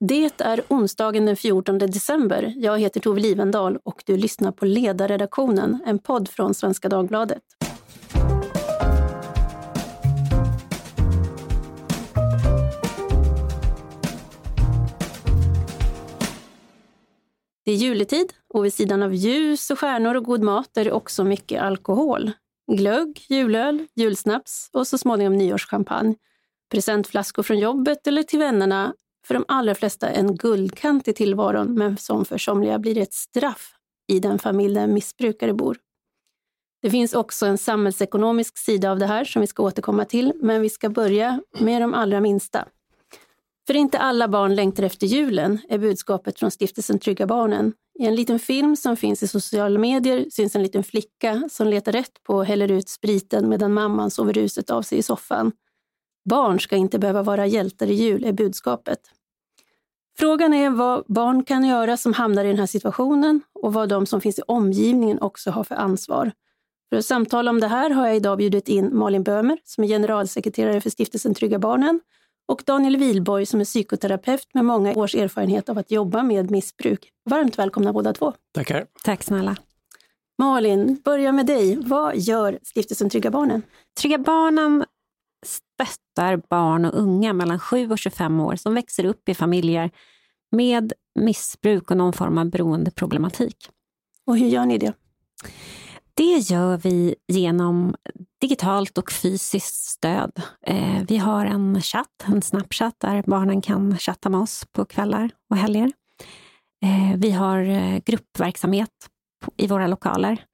Det är onsdagen den 14 december. Jag heter Tove Livendal och du lyssnar på Ledarredaktionen, en podd från Svenska Dagbladet. Det är juletid och vid sidan av ljus och stjärnor och god mat är det också mycket alkohol. Glögg, julöl, julsnaps och så småningom nyårschampagne. Presentflaskor från jobbet eller till vännerna för de allra flesta en guldkant i tillvaron, men som för somliga blir ett straff i den familj där en missbrukare bor. Det finns också en samhällsekonomisk sida av det här som vi ska återkomma till, men vi ska börja med de allra minsta. För inte alla barn längtar efter julen, är budskapet från stiftelsen Trygga Barnen. I en liten film som finns i sociala medier syns en liten flicka som letar rätt på och häller ut spriten medan mamman sover ruset av sig i soffan. Barn ska inte behöva vara hjältar i jul, är budskapet. Frågan är vad barn kan göra som hamnar i den här situationen och vad de som finns i omgivningen också har för ansvar. För att samtala om det här har jag idag bjudit in Malin Bömer som är generalsekreterare för stiftelsen Trygga Barnen och Daniel Wilborg som är psykoterapeut med många års erfarenhet av att jobba med missbruk. Varmt välkomna båda två. Tackar. Tack snälla. Malin, börja med dig. Vad gör stiftelsen Trygga Barnen? Trygga Barnen stöttar barn och unga mellan 7 och 25 år som växer upp i familjer med missbruk och någon form av beroendeproblematik. Och hur gör ni det? Det gör vi genom digitalt och fysiskt stöd. Eh, vi har en chatt, en Snapchat, där barnen kan chatta med oss på kvällar och helger. Eh, vi har eh, gruppverksamhet i våra lokaler.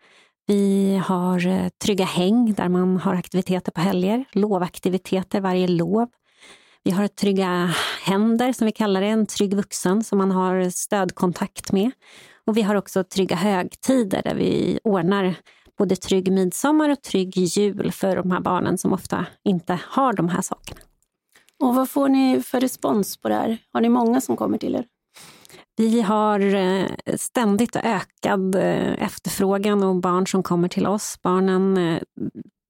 Vi har eh, Trygga häng där man har aktiviteter på helger, lovaktiviteter varje lov. Vi har Trygga händer som vi kallar det, en trygg vuxen som man har stödkontakt med. Och vi har också Trygga högtider där vi ordnar både trygg midsommar och trygg jul för de här barnen som ofta inte har de här sakerna. Och vad får ni för respons på det här? Har ni många som kommer till er? Vi har eh, ständigt ökad eh, efterfrågan och barn som kommer till oss. Barnen eh,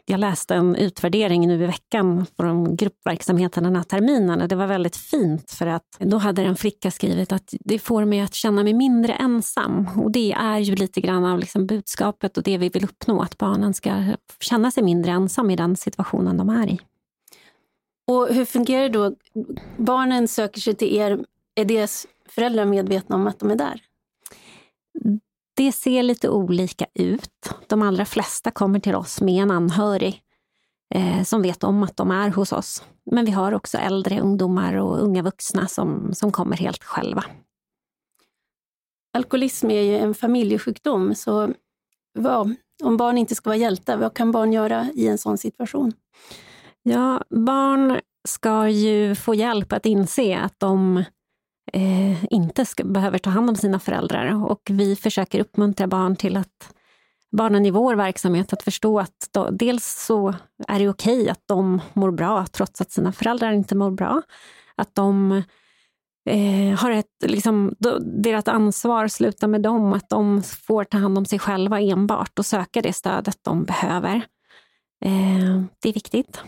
jag läste en utvärdering nu i veckan från gruppverksamheten den här terminen och det var väldigt fint för att då hade en flicka skrivit att det får mig att känna mig mindre ensam och det är ju lite grann av liksom budskapet och det vi vill uppnå, att barnen ska känna sig mindre ensam i den situationen de är i. Och hur fungerar det då? Barnen söker sig till er, är det föräldrar medvetna om att de är där? Det ser lite olika ut. De allra flesta kommer till oss med en anhörig eh, som vet om att de är hos oss. Men vi har också äldre ungdomar och unga vuxna som, som kommer helt själva. Alkoholism är ju en familjesjukdom, så vad, om barn inte ska vara hjältar, vad kan barn göra i en sån situation? Ja, barn ska ju få hjälp att inse att de eh, inte ska, behöver ta hand om sina föräldrar. Och vi försöker uppmuntra barn till att barnen i vår verksamhet att förstå att då, dels så är det okej att de mår bra trots att sina föräldrar inte mår bra. Att de eh, har ett, liksom, då, deras ansvar slutar med dem, att de får ta hand om sig själva enbart och söka det stödet de behöver. Eh, det är viktigt.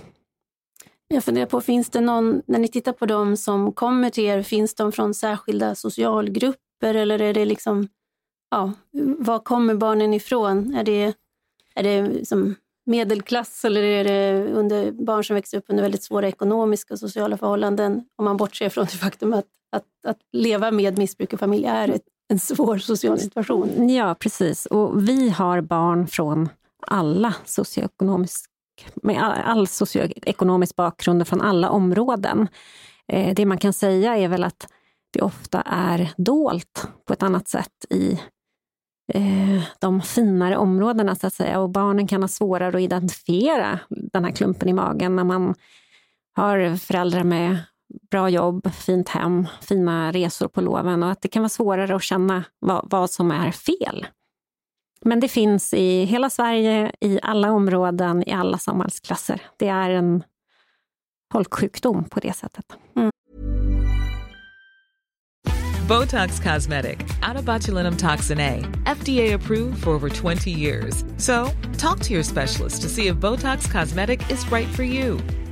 Jag funderar på, finns det någon, när ni tittar på de som kommer till er, finns de från särskilda socialgrupper eller är det liksom, ja, var kommer barnen ifrån? Är det, är det som medelklass eller är det under barn som växer upp under väldigt svåra ekonomiska och sociala förhållanden? Om man bortser från det faktum att, att, att leva med missbruk i familj är ett, en svår social situation. Ja, precis. Och vi har barn från alla socioekonomiska med all socioekonomisk bakgrund från alla områden. Eh, det man kan säga är väl att det ofta är dolt på ett annat sätt i eh, de finare områdena så att säga. Och barnen kan ha svårare att identifiera den här klumpen i magen när man har föräldrar med bra jobb, fint hem, fina resor på loven och att det kan vara svårare att känna vad, vad som är fel. Men det finns i hela Sverige, i alla områden, i alla samhällsklasser. Det är en folksjukdom på det sättet. Mm. Botox Cosmetic, out toxin A, FDA approved for over 20 years. So, talk to your specialist to see if Botox Cosmetic is right for you.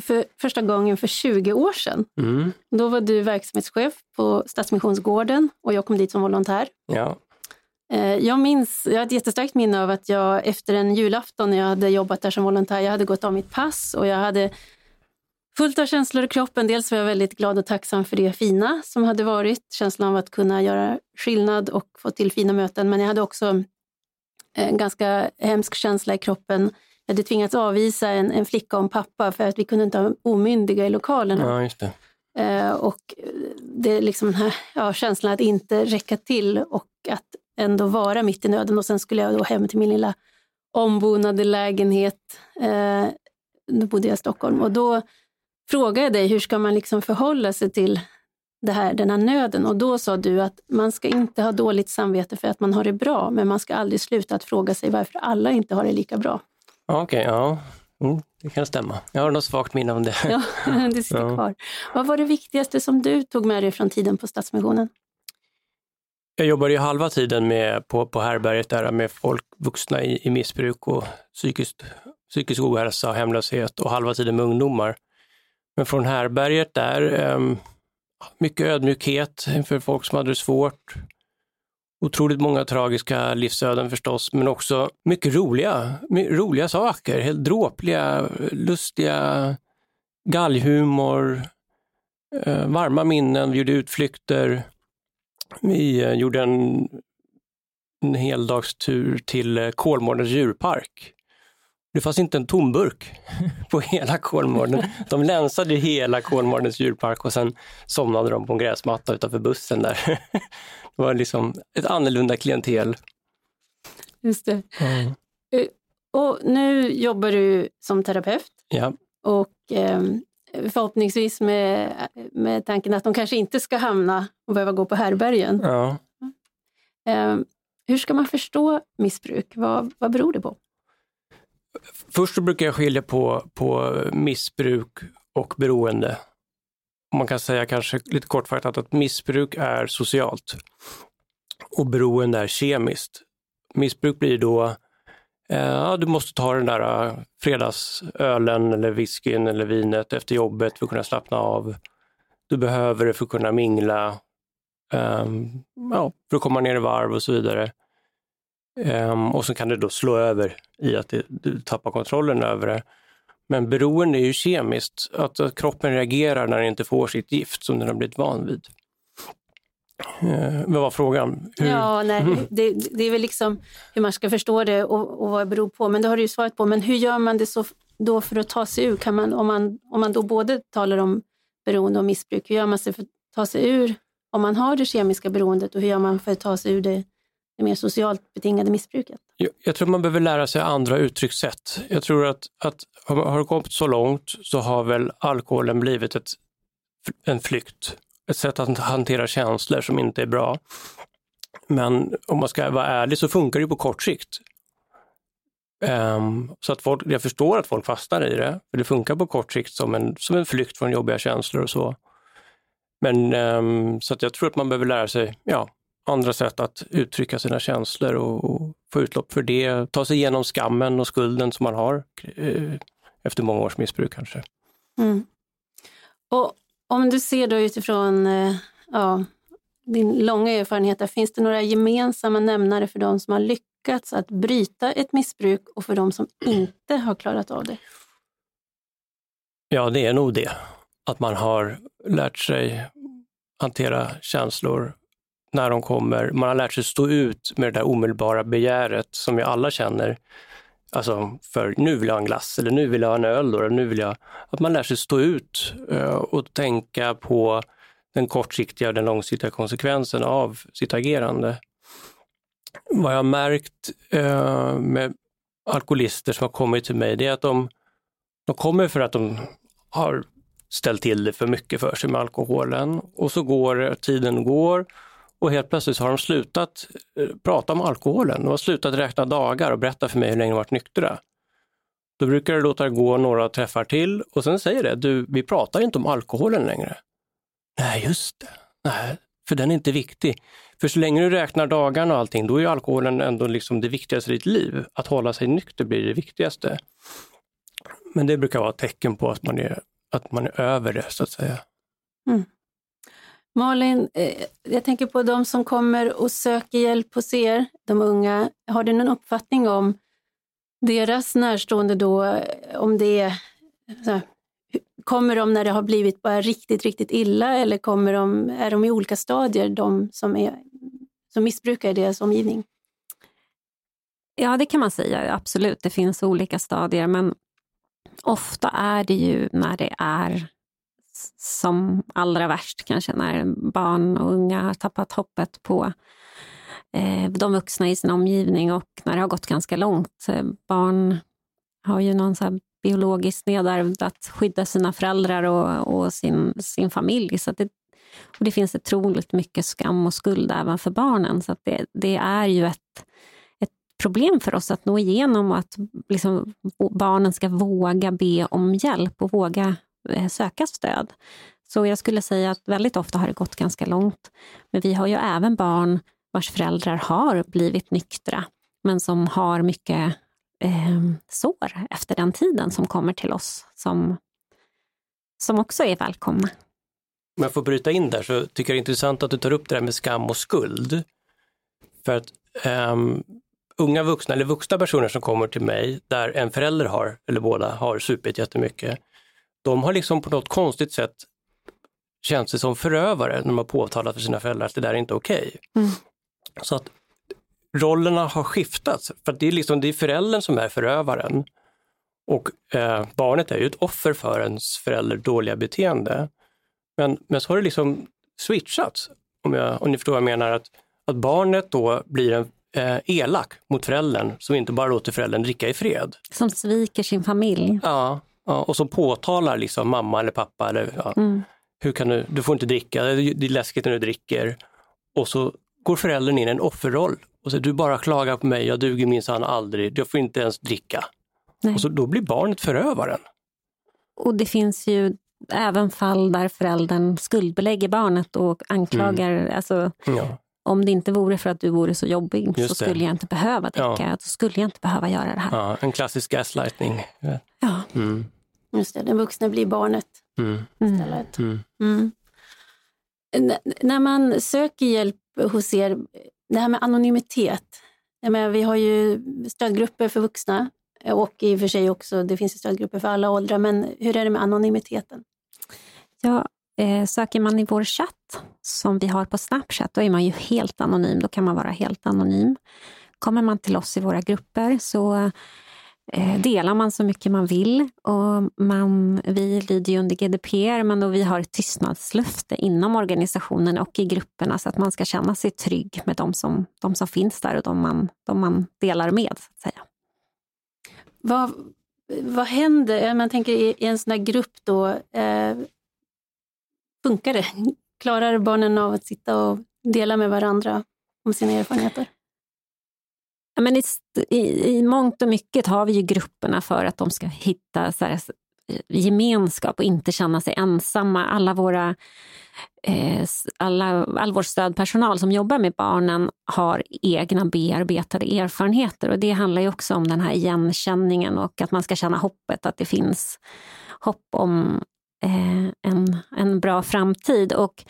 för första gången för 20 år sedan. Mm. Då var du verksamhetschef på Stadsmissionsgården och jag kom dit som volontär. Ja. Eh, Jag minns, jag har ett jättestarkt minne av att jag efter en julafton när jag hade jobbat där som volontär, jag hade gått av mitt pass och jag hade fullt av känslor i kroppen. Dels var jag väldigt glad och tacksam för det fina som hade varit, känslan av att kunna göra skillnad och få till fina möten. Men jag hade också en ganska hemsk känsla i kroppen. Jag hade tvingats avvisa en, en flicka och en pappa för att vi kunde inte ha omyndiga i lokalerna. ja, det. Eh, och det är liksom den här ja, känslan att inte räcka till och att ändå vara mitt i nöden. Och sen skulle jag då hem till min lilla ombonade lägenhet. Eh, då bodde jag i Stockholm och då frågade jag dig hur ska man liksom förhålla sig till det här, den här nöden och då sa du att man ska inte ha dåligt samvete för att man har det bra, men man ska aldrig sluta att fråga sig varför alla inte har det lika bra. Okej, ja. Mm, det kan stämma. Jag har något svagt minne om det. Ja, det sitter Ja. kvar. Vad var det viktigaste som du tog med dig från tiden på Stadsmissionen? Jag jobbade ju halva tiden med, på, på härbärget där med folk, vuxna i, i missbruk och psykisk, psykisk ohälsa och hemlöshet och halva tiden med ungdomar. Men från härbärget där, ehm, mycket ödmjukhet inför folk som hade det svårt. Otroligt många tragiska livsöden förstås, men också mycket roliga, roliga saker. Helt dråpliga, lustiga, galghumor, eh, varma minnen, vi gjorde utflykter. Vi eh, gjorde en, en heldagstur till eh, Kolmårdens djurpark. Det fanns inte en tomburk på hela Kolmården. De länsade hela Kolmårdens djurpark och sen somnade de på en gräsmatta utanför bussen där. Det var liksom ett annorlunda klientel. Just det. Eh, Och nu jobbar du som terapeut Ja, och eh, förhoppningsvis med, med tanken att de kanske inte ska hamna och behöva gå på härbergen. ja. Eh, hur ska man förstå missbruk? Vad, vad beror det på? Först så brukar jag skilja på, på missbruk och beroende. Man kan säga kanske lite kortfattat att missbruk är socialt och beroende är kemiskt. Missbruk blir då, eh, ja, du måste ta den där eh, fredagsölen eller whiskyn eller vinet efter jobbet för att kunna slappna av. Du behöver det för att kunna mingla, ehm, ja, för att komma ner i varv och så vidare. Ehm, och så kan det då slå över i att det, du tappar kontrollen över det. Men beroende är ju kemiskt, att, att kroppen reagerar när den inte får sitt gift som den har blivit van vid. Eh, vad var frågan? Hur- Ja, nej, det, det är väl liksom hur man ska förstå det och, och vad det beror på. Men det har du ju svarat på. Men hur gör man det så då för att ta sig ur? Kan man, om, man, om man då både talar om beroende och missbruk, hur gör man sig för att ta sig ur om man har det kemiska beroendet och hur gör man för att ta sig ur det, det mer socialt betingade missbruket? Jag, jag tror man behöver lära sig andra uttryckssätt. Jag tror att, att har det gått så långt så har väl alkoholen blivit ett, en flykt. Ett sätt att hantera känslor som inte är bra. Men om man ska vara ärlig så funkar det på kort sikt. Um, så att folk, jag förstår att folk fastnar i det, för det funkar på kort sikt som en, som en flykt från jobbiga känslor och så. Men um, så att jag tror att man behöver lära sig ja, andra sätt att uttrycka sina känslor och, och få utlopp för det. Ta sig igenom skammen och skulden som man har eh, efter många års missbruk kanske. Mm. Och om du ser då utifrån eh, ja, din långa erfarenhet, där, finns det några gemensamma nämnare för de som har lyckats att bryta ett missbruk och för de som inte har klarat av det? Ja, det är nog det. Att man har lärt sig hantera känslor när de kommer. Man har lärt sig stå ut med det där omedelbara begäret som vi alla känner. Alltså, för nu vill jag ha en glass eller nu vill jag ha en öl. Då, eller nu vill jag... Att man lär sig stå ut eh, och tänka på den kortsiktiga och den långsiktiga konsekvensen av sitt agerande. Vad jag har märkt eh, med alkoholister som har kommit till mig, det är att de, de kommer för att de har ställt till det för mycket för sig med alkoholen. Och så går tiden går och helt plötsligt har de slutat eh, prata om alkoholen. De har slutat räkna dagar och berätta för mig hur länge de varit nyktra. Då brukar det låta det gå några träffar till och sen säger det, du, vi pratar inte om alkoholen längre. Nej, just det. Nej, för den är inte viktig. För så länge du räknar dagarna och allting, då är alkoholen ändå liksom det viktigaste i ditt liv. Att hålla sig nykter blir det viktigaste. Men det brukar vara ett tecken på att man är, att man är över det, så att säga. Mm. Malin, eh, jag tänker på de som kommer och söker hjälp hos er, de unga. Har du någon uppfattning om deras närstående då, eh, om det är här, Kommer de när det har blivit bara riktigt, riktigt illa eller kommer de, är de i olika stadier, de som, är, som missbrukar i deras omgivning? Ja, det kan man säga, absolut. Det finns olika stadier, men ofta är det ju när det är som allra värst, kanske när barn och unga har tappat hoppet på eh, de vuxna i sin omgivning och när det har gått ganska långt. Eh, barn har ju någon så biologiskt nedärvd att skydda sina föräldrar och, och sin, sin familj. Så det, och det finns otroligt mycket skam och skuld även för barnen. Så det, det, är ju ett, ett problem för oss att nå igenom och att liksom, barnen ska våga be om hjälp och våga Eh, söka stöd. Så jag skulle säga att väldigt ofta har det gått ganska långt. Men vi har ju även barn vars föräldrar har blivit nyktra, men som har mycket eh, sår efter den tiden som kommer till oss, som, som också är välkomna. Om jag får bryta in där så tycker jag det är intressant att du tar upp det där med skam och skuld. För att um, unga vuxna eller vuxna personer som kommer till mig där en förälder har, eller båda, har supit jättemycket. De har liksom på något konstigt sätt känt sig som förövare när de har påtalat för sina föräldrar att det där är inte okej. Okay. Mm. Så att rollerna har skiftats. För det är, liksom, det är föräldern som är förövaren. Och eh, barnet är ju ett offer för ens förälder dåliga beteende. Men, men så har det liksom switchats, om, jag, om ni förstår vad jag menar. Att, att barnet då blir en eh, elak mot föräldern som inte bara låter föräldern dricka i fred. Som sviker sin familj. Ja, ja och som påtalar liksom mamma eller pappa. Eller, ja, mm. hur kan du, du får inte dricka, det är läskigt när du dricker. Och så går föräldern in i en offerroll och säger du bara klagar på mig, jag duger minsann aldrig, jag får inte ens dricka. Nej. Och så, då blir barnet förövaren. Och det finns ju även fall där föräldern skuldbelägger barnet och anklagar, mm. alltså, ja. Om det inte vore för att du vore så jobbig Just så skulle det. jag inte behöva dricka, ja. då skulle jag inte behöva göra det här. Ja, en klassisk gaslightning. Ja. Mm. Just det, den vuxna blir barnet mm. istället. Mm. mm. När man söker hjälp hos er, det här med anonymitet. Menar, vi har ju stödgrupper för vuxna och i och för sig också, det finns stödgrupper för alla åldrar, men hur är det med anonymiteten? Ja, eh, söker man i vår chatt som vi har på Snapchat, då är man ju helt anonym. Då kan man vara helt anonym. Kommer man till oss i våra grupper så eh, delar man så mycket man vill. Och man, vi lyder ju under GDPR, men då vi har ett tystnadslöfte inom organisationen och i grupperna så att man ska känna sig trygg med de som, de som finns där och de man, de man delar med. Så att säga. Vad, vad händer, man tänker i, en sån här grupp då, eh, funkar det? Klarar barnen av att sitta och dela med varandra om sina erfarenheter? Ja, men i, i, I mångt och mycket har vi ju grupperna för att de ska hitta så här, gemenskap och inte känna sig ensamma. Alla våra, eh, alla, all vår stödpersonal som jobbar med barnen har egna bearbetade erfarenheter och det handlar ju också om den här igenkänningen och att man ska känna hoppet, att det finns hopp om Eh, en, en bra framtid. Och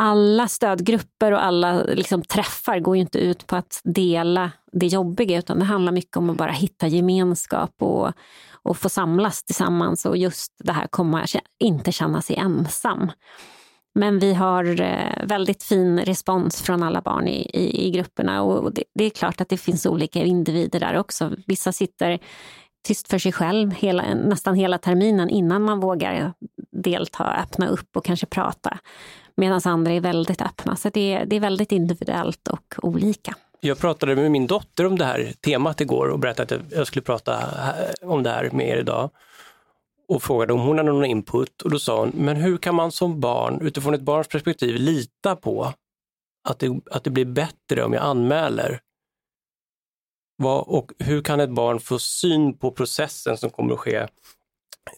alla stödgrupper och alla liksom, träffar går ju inte ut på att dela det jobbiga utan det handlar mycket om att bara hitta gemenskap och, och få samlas tillsammans och just det här komma, inte känna sig ensam. Men vi har eh, väldigt fin respons från alla barn i, i, i grupperna och det, det, är klart att det finns olika individer där också. Vissa sitter tyst för sig själv hela, nästan hela terminen innan man vågar delta, öppna upp och kanske prata. Medan andra är väldigt öppna. Så det, det är väldigt individuellt och olika. Jag pratade med min dotter om det här temat igår och berättade att jag skulle prata om det här med er idag. och frågade om hon hade någon input och då sa hon, men hur kan man som barn utifrån ett barns perspektiv lita på att det, att det blir bättre om jag anmäler? Vad, och hur kan ett barn få syn på processen som kommer att ske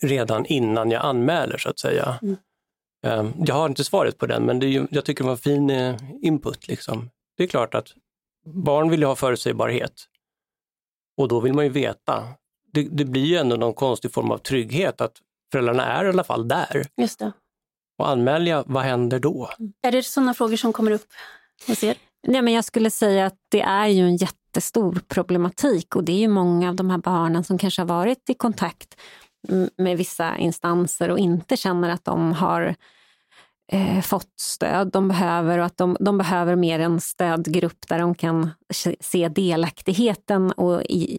redan innan jag anmäler så att säga? Mm. Um, Jag har inte svaret på den, men det är ju, jag tycker det var en fin eh, input. Liksom. Det är klart att barn vill ju ha förutsägbarhet. Och då vill man ju veta. Det, det blir ju ändå någon konstig form av trygghet att föräldrarna är i alla fall där. Just det. Och anmäler jag, vad händer då? Är det sådana frågor som kommer upp hos er? Nej, men jag skulle säga att det är ju en jättestor problematik och det är ju många av de här barnen som kanske har varit i kontakt med vissa instanser och inte känner att de har eh, fått stöd de behöver och att de, de behöver mer en stödgrupp där de kan se delaktigheten och i,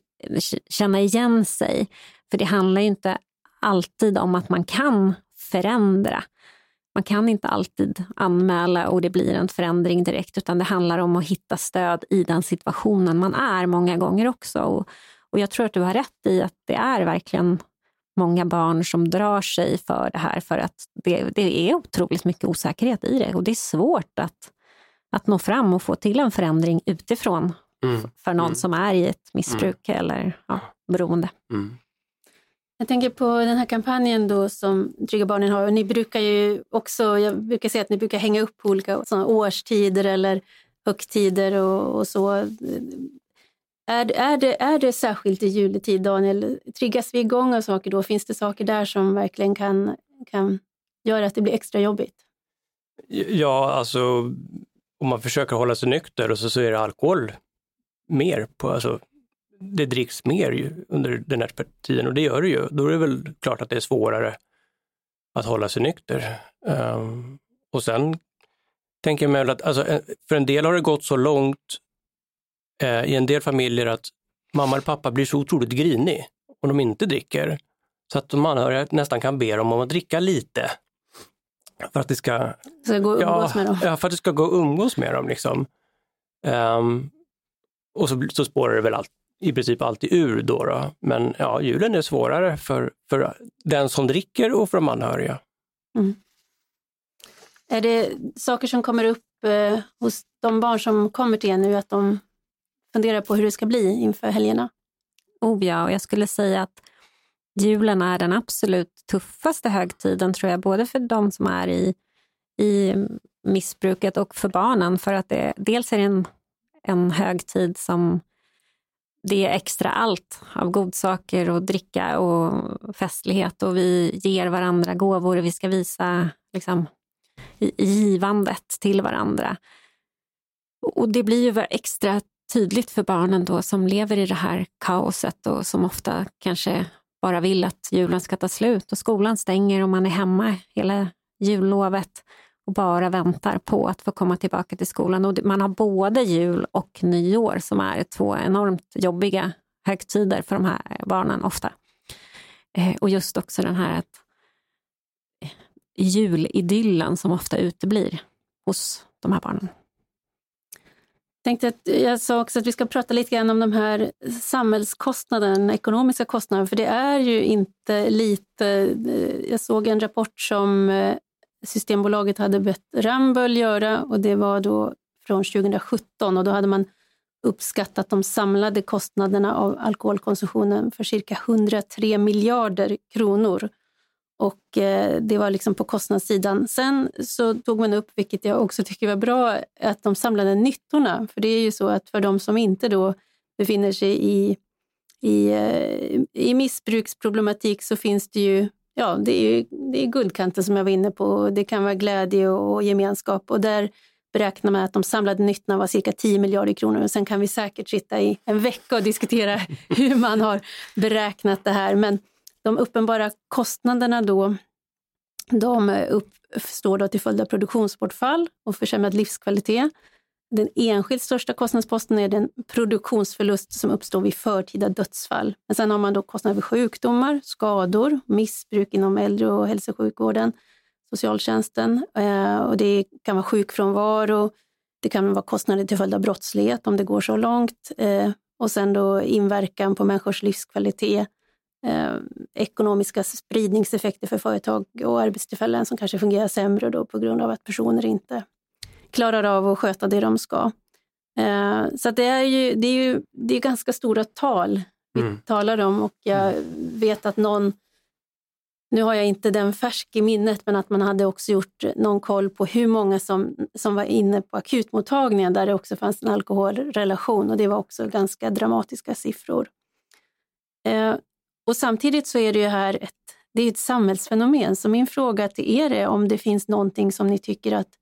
känna igen sig. För det handlar ju inte alltid om att man kan förändra. Man kan inte alltid anmäla och det blir en förändring direkt utan det handlar om att hitta stöd i den situationen man är många gånger också. Och, och jag tror att du har rätt i att det är verkligen många barn som drar sig för det här för att det, det är otroligt mycket osäkerhet i det och det är svårt att, att nå fram och få till en förändring utifrån Mm. för någon Mm. som är i ett missbruk eller ja, beroende. Mm. Jag tänker på den här kampanjen då som Trygga Barnen har. Och ni brukar ju också, jag brukar säga att ni brukar hänga upp på olika såna årstider eller högtider och, och så. Är, är, det, är det särskilt i juletid, Daniel? Triggas vi igång av saker då? Finns det saker där som verkligen kan, kan göra att det blir extra jobbigt? Ja, alltså om man försöker hålla sig nykter och så, så är det alkohol mer. På, alltså, det dricks mer ju under den här tiden och det gör det ju. Då är det väl klart att det är svårare att hålla sig nykter. Ehm, och sen tänker jag mig att alltså, för en del har det gått så långt eh, i en del familjer att mamma eller pappa blir så otroligt grinig om de inte dricker. Så att de anhöriga nästan kan be dem om att dricka lite. För att det ska går och Ja, med dem? ja, för att det ska gå att umgås med dem. Liksom. Ehm, och så, så spårar det väl allt, i princip alltid ur då. då. Men ja, julen är svårare för, för den som dricker och för de anhöriga. Är det saker som kommer upp eh, hos de barn som kommer till er nu, att de funderar på hur det ska bli inför helgerna? Oh ja, och jag skulle säga att julen är den absolut tuffaste högtiden tror jag, både för de som är i, i missbruket och för barnen. För att det, dels är det en, en högtid som det är extra allt av godsaker och dricka och festlighet och vi ger varandra gåvor och vi ska visa liksom, givandet till varandra. Och det blir ju extra tydligt för barnen då som lever i det här kaoset och som ofta kanske bara vill att julen ska ta slut och skolan stänger och man är hemma hela jullovet och bara väntar på att få komma tillbaka till skolan. Och man har både jul och nyår som är två enormt jobbiga högtider för de här barnen ofta. Eh, och just också den här att eh, julidyllen som ofta uteblir hos de här barnen. Tänkte att, jag sa också att vi ska prata lite grann om de här samhällskostnaderna, den ekonomiska kostnaden, för det är ju inte lite. Eh, jag såg en rapport som Systembolaget hade bett Ramboll göra och det var då från 2017 och då hade man uppskattat de samlade kostnaderna av alkoholkonsumtionen för cirka 103 miljarder kronor. Och eh, det var liksom på kostnadssidan. Sen så tog man upp, vilket jag också tycker var bra, att de samlade nyttorna. För det är ju så att för de som inte då befinner sig i, i, eh, i missbruksproblematik så finns det ju, ja, det är ju det är guldkanten som jag var inne på. Det kan vara glädje och gemenskap och där beräknar man att de samlade nyttorna var cirka 10 miljarder kronor. Och sen kan vi säkert sitta i en vecka och diskutera hur man har beräknat det här. Men de uppenbara kostnaderna då, de uppstår då till följd av produktionsbortfall och försämrad livskvalitet. Den enskilt största kostnadsposten är den produktionsförlust som uppstår vid förtida dödsfall. Men sen har man då kostnader för sjukdomar, skador, missbruk inom äldre och hälso och sjukvården, socialtjänsten. Eh, och det kan vara sjukfrånvaro, det kan vara kostnader till följd av brottslighet om det går så långt. Eh, och sen då inverkan på människors livskvalitet eh, ekonomiska spridningseffekter för företag och arbetstillfällen som kanske fungerar sämre då på grund av att personer inte klarar av att sköta det de ska. Eh, så det är ju, det är ju det är ganska stora tal vi mm. talar om och jag vet att någon nu har jag inte den färsk i minnet, men att man hade också gjort någon koll på hur många som, som var inne på akutmottagningen där det också fanns en alkoholrelation och det var också ganska dramatiska siffror. Eh, och samtidigt så är det ju här ett, det är ett samhällsfenomen, så min fråga till er är om det finns någonting som ni tycker att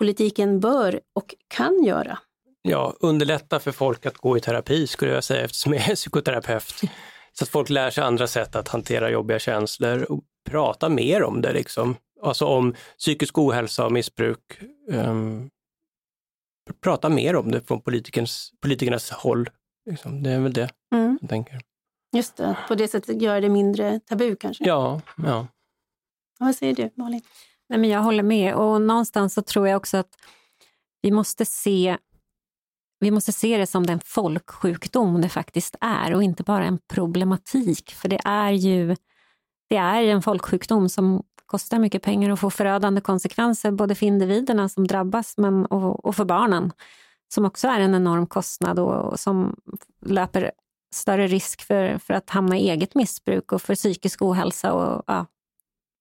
politiken bör och kan göra? Ja, underlätta för folk att gå i terapi skulle jag säga eftersom jag är psykoterapeut. Så att folk lär sig andra sätt att hantera jobbiga känslor och prata mer om det. Liksom. Alltså om psykisk ohälsa och missbruk. Um, prata mer om det från politikernas håll. Liksom. Det är väl det mm. jag tänker. Just det, på det sättet gör det mindre tabu kanske? Ja. ja. Vad säger du Malin? Nej, men jag håller med och någonstans så tror jag också att vi måste se vi måste se det som den folksjukdom det faktiskt är och inte bara en problematik. För det är ju det är en folksjukdom som kostar mycket pengar och får förödande konsekvenser både för individerna som drabbas men, och, och för barnen som också är en enorm kostnad och, och som löper större risk för, för att hamna i eget missbruk och för psykisk ohälsa och ja,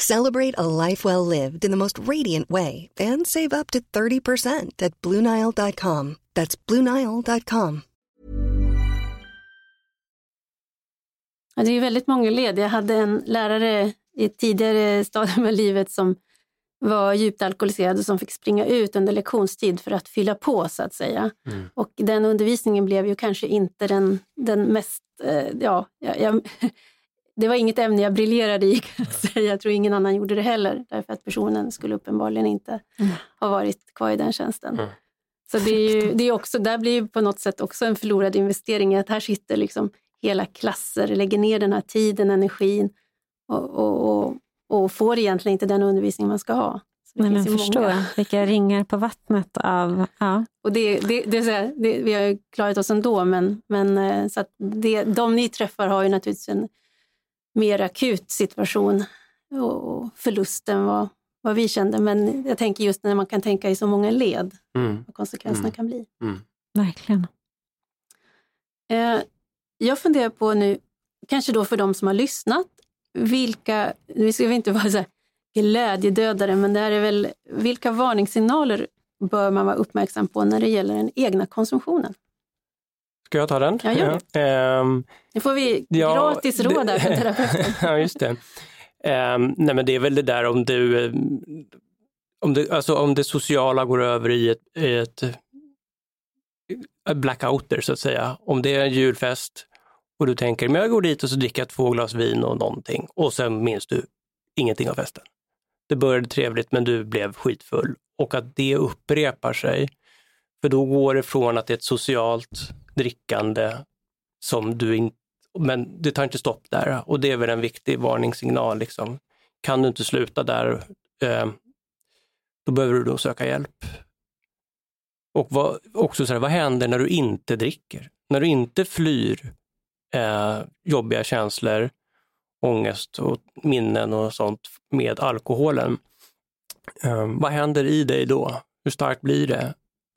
Celebrate a life well lived in the most radiant way and save up to 30% at BlueNile.com. That's BlueNile.com. Ja, det är väldigt många led. Jag hade en lärare i ett tidigare stadium av livet som var djupt alkoholiserad och som fick springa ut under lektionstid för att fylla på så att säga. Mm. Och den undervisningen blev ju kanske inte den, den mest, eh, ja, jag, det var inget ämne jag briljerade i kan jag säga. Jag tror ingen annan gjorde det heller, därför att personen skulle uppenbarligen inte mm. ha varit kvar i den tjänsten. Mm. Så det är ju, det är också, där blir ju på något sätt också en förlorad investering att här sitter liksom hela klasser, lägger ner den här tiden, energin och, och, och, och får egentligen inte den undervisning man ska ha. Nej, men förstår, vilka ringar på vattnet av... Ja. Och det, det, det, det, det vi har klarat oss ändå, men, men eh, så att det, de ni träffar har ju naturligtvis en mer akut situation och förlust än vad, vi kände. Men jag tänker just när man kan tänka i så många led, mm. vad konsekvenserna mm. kan bli. Mm. Verkligen. Eh, jag funderar på nu, kanske då för de som har lyssnat, vilka, nu ska vi inte vara så glädjedödare, men det här är väl, vilka varningssignaler bör man vara uppmärksam på när det gäller den egna konsumtionen? Ska jag ta den? Ja, gör det. Um, nu får vi ja, gratis råd här från terapeuten. ja, just det. Um, nej, men det är väl det där om du om det, alltså om det sociala går över i ett, ett blackouter så att säga. Om det är en julfest och du tänker, men jag går dit och så dricker jag två glas vin och någonting och sen minns du ingenting av festen. Det började trevligt men du blev skitfull och att det upprepar sig. För då går det från att det är ett socialt drickande som du inte, men det tar inte stopp där och det är väl en viktig varningssignal. Liksom. Kan du inte sluta där, eh, då behöver du då söka hjälp. Och vad, också så här, vad händer när du inte dricker? När du inte flyr eh, jobbiga känslor, ångest och minnen och sånt med alkoholen. Eh, vad händer i dig då? Hur starkt blir det?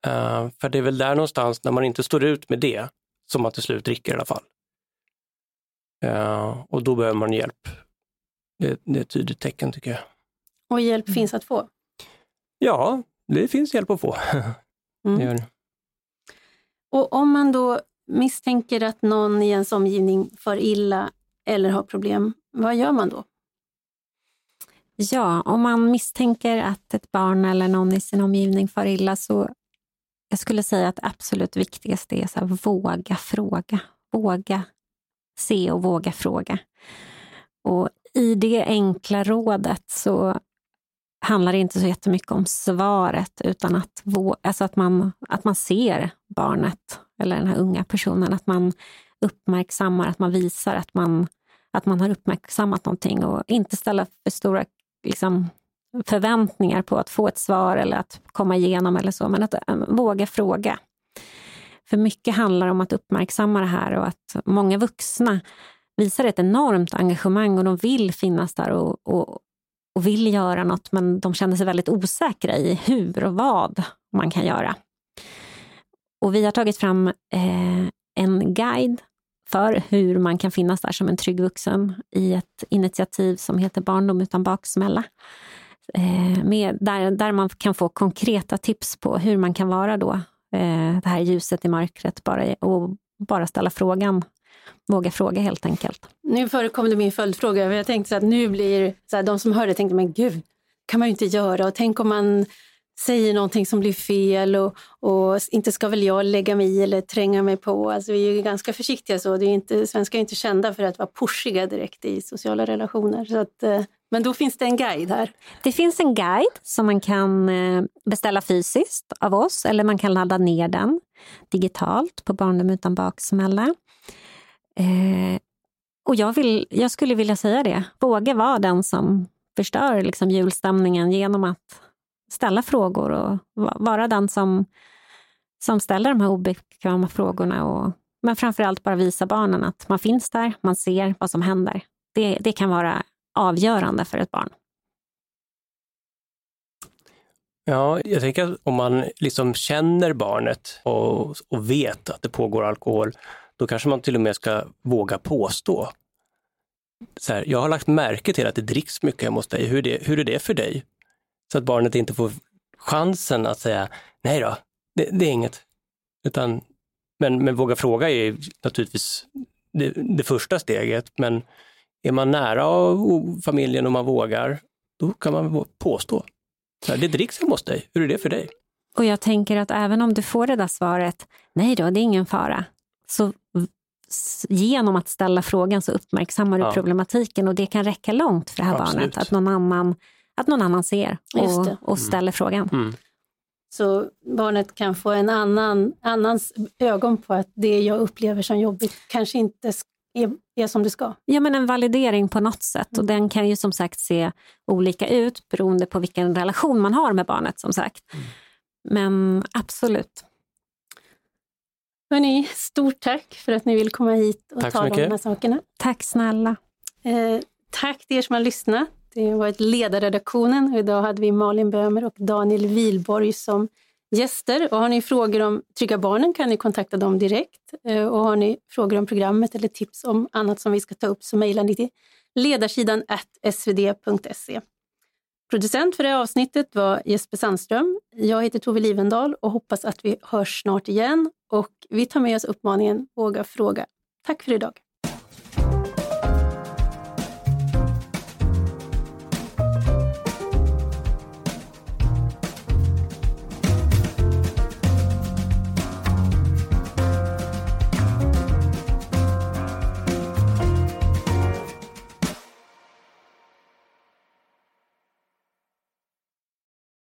Uh, för det är väl där någonstans, när man inte står ut med det, som man till slut dricker i alla fall. Uh, och då behöver man hjälp. Det, det, är ett tydligt tecken tycker jag. Och hjälp mm. finns att få? Ja, det finns hjälp att få. mm. det det. Och om man då misstänker att någon i ens omgivning far illa eller har problem, vad gör man då? Ja, om man misstänker att ett barn eller någon i sin omgivning far illa så jag skulle säga att absolut viktigaste är att våga fråga. Våga se och våga fråga. Och i det enkla rådet så handlar det inte så jättemycket om svaret utan att, alltså att, man, att man ser barnet eller den här unga personen, att man uppmärksammar, att man visar att man, att man har uppmärksammat någonting och inte ställa för stora liksom, förväntningar på att få ett svar eller att komma igenom eller så, men att äh, våga fråga. För mycket handlar om att uppmärksamma det här och att många vuxna visar ett enormt engagemang och de vill finnas där och, och, och vill göra något, men de känner sig väldigt osäkra i hur och vad man kan göra. Och vi har tagit fram eh, en guide för hur man kan finnas där som en trygg vuxen i ett initiativ som heter Barndom utan baksmälla. Eh, med, där, där man kan få konkreta tips på hur man kan vara då, eh, det här ljuset i mörkret, bara, och bara ställa frågan våga fråga helt enkelt. Nu förekom det min följdfråga. Jag tänkte att nu blir så här, de som hörde tänkte, men gud, kan man ju inte göra. Och tänk om man säger någonting som blir fel och, och, inte ska väl jag lägga mig i eller tränga mig på. Alltså, vi är ju ganska försiktiga så. Det är inte, svenskar är inte kända för att vara pushiga direkt i sociala relationer. Så att, eh, men då finns det en guide här. Det finns en guide som man kan eh, beställa fysiskt av oss eller man kan ladda ner den digitalt på Barndom utan baksmälla. Eh, och jag, vill, jag skulle vilja säga det, våga vara den som förstör liksom julstämningen genom att ställa frågor och vara den som, som ställer de här obekväma frågorna. Och, men framförallt bara visa barnen att man finns där, man ser vad som händer. Det, det kan vara avgörande för ett barn. Ja, jag tänker att om man liksom känner barnet och, och vet att det pågår alkohol, då kanske man till och med ska våga påstå. Så här, jag har lagt märke till att det dricks mycket hemma hos dig. Hur är, det, hur är det för dig? Så att barnet inte får chansen att säga nej då, det, det är inget. Utan, men, men våga fråga är naturligtvis det, det första steget. Men är man nära familjen och man vågar, då kan man påstå. Så här, det dricks hemma hos dig, hur är det för dig? Och jag tänker att även om du får det där svaret, nej då, det är ingen fara, så genom att ställa frågan så uppmärksammar du ja. problematiken och det kan räcka långt för det här Absolut. barnet. Att någon annan, att någon annan ser och, och ställer mm. frågan. Mm. Så barnet kan få en annan annans ögon på att det jag upplever som jobbigt kanske inte är, är som det ska. Ja, men en validering på något sätt och den kan ju som sagt se olika ut beroende på vilken relation man har med barnet som sagt. Mm. Men absolut. Hörrni, stort tack för att ni vill komma hit och tack tala om de här sakerna. Tack snälla. Eh, tack till er som har lyssnat. Det har varit ledarredaktionen och idag hade vi Malin Bömer och Daniel Wilborg som gäster. Och har ni frågor om Trygga Barnen kan ni kontakta dem direkt. Eh, och har ni frågor om programmet eller tips om annat som vi ska ta upp så mejla ni till ledarsidan svd.se. Producent för det här avsnittet var Jesper Sandström. Jag heter Tove Livendal och hoppas att vi hörs snart igen. Och vi tar med oss uppmaningen Våga fråga. Tack för idag.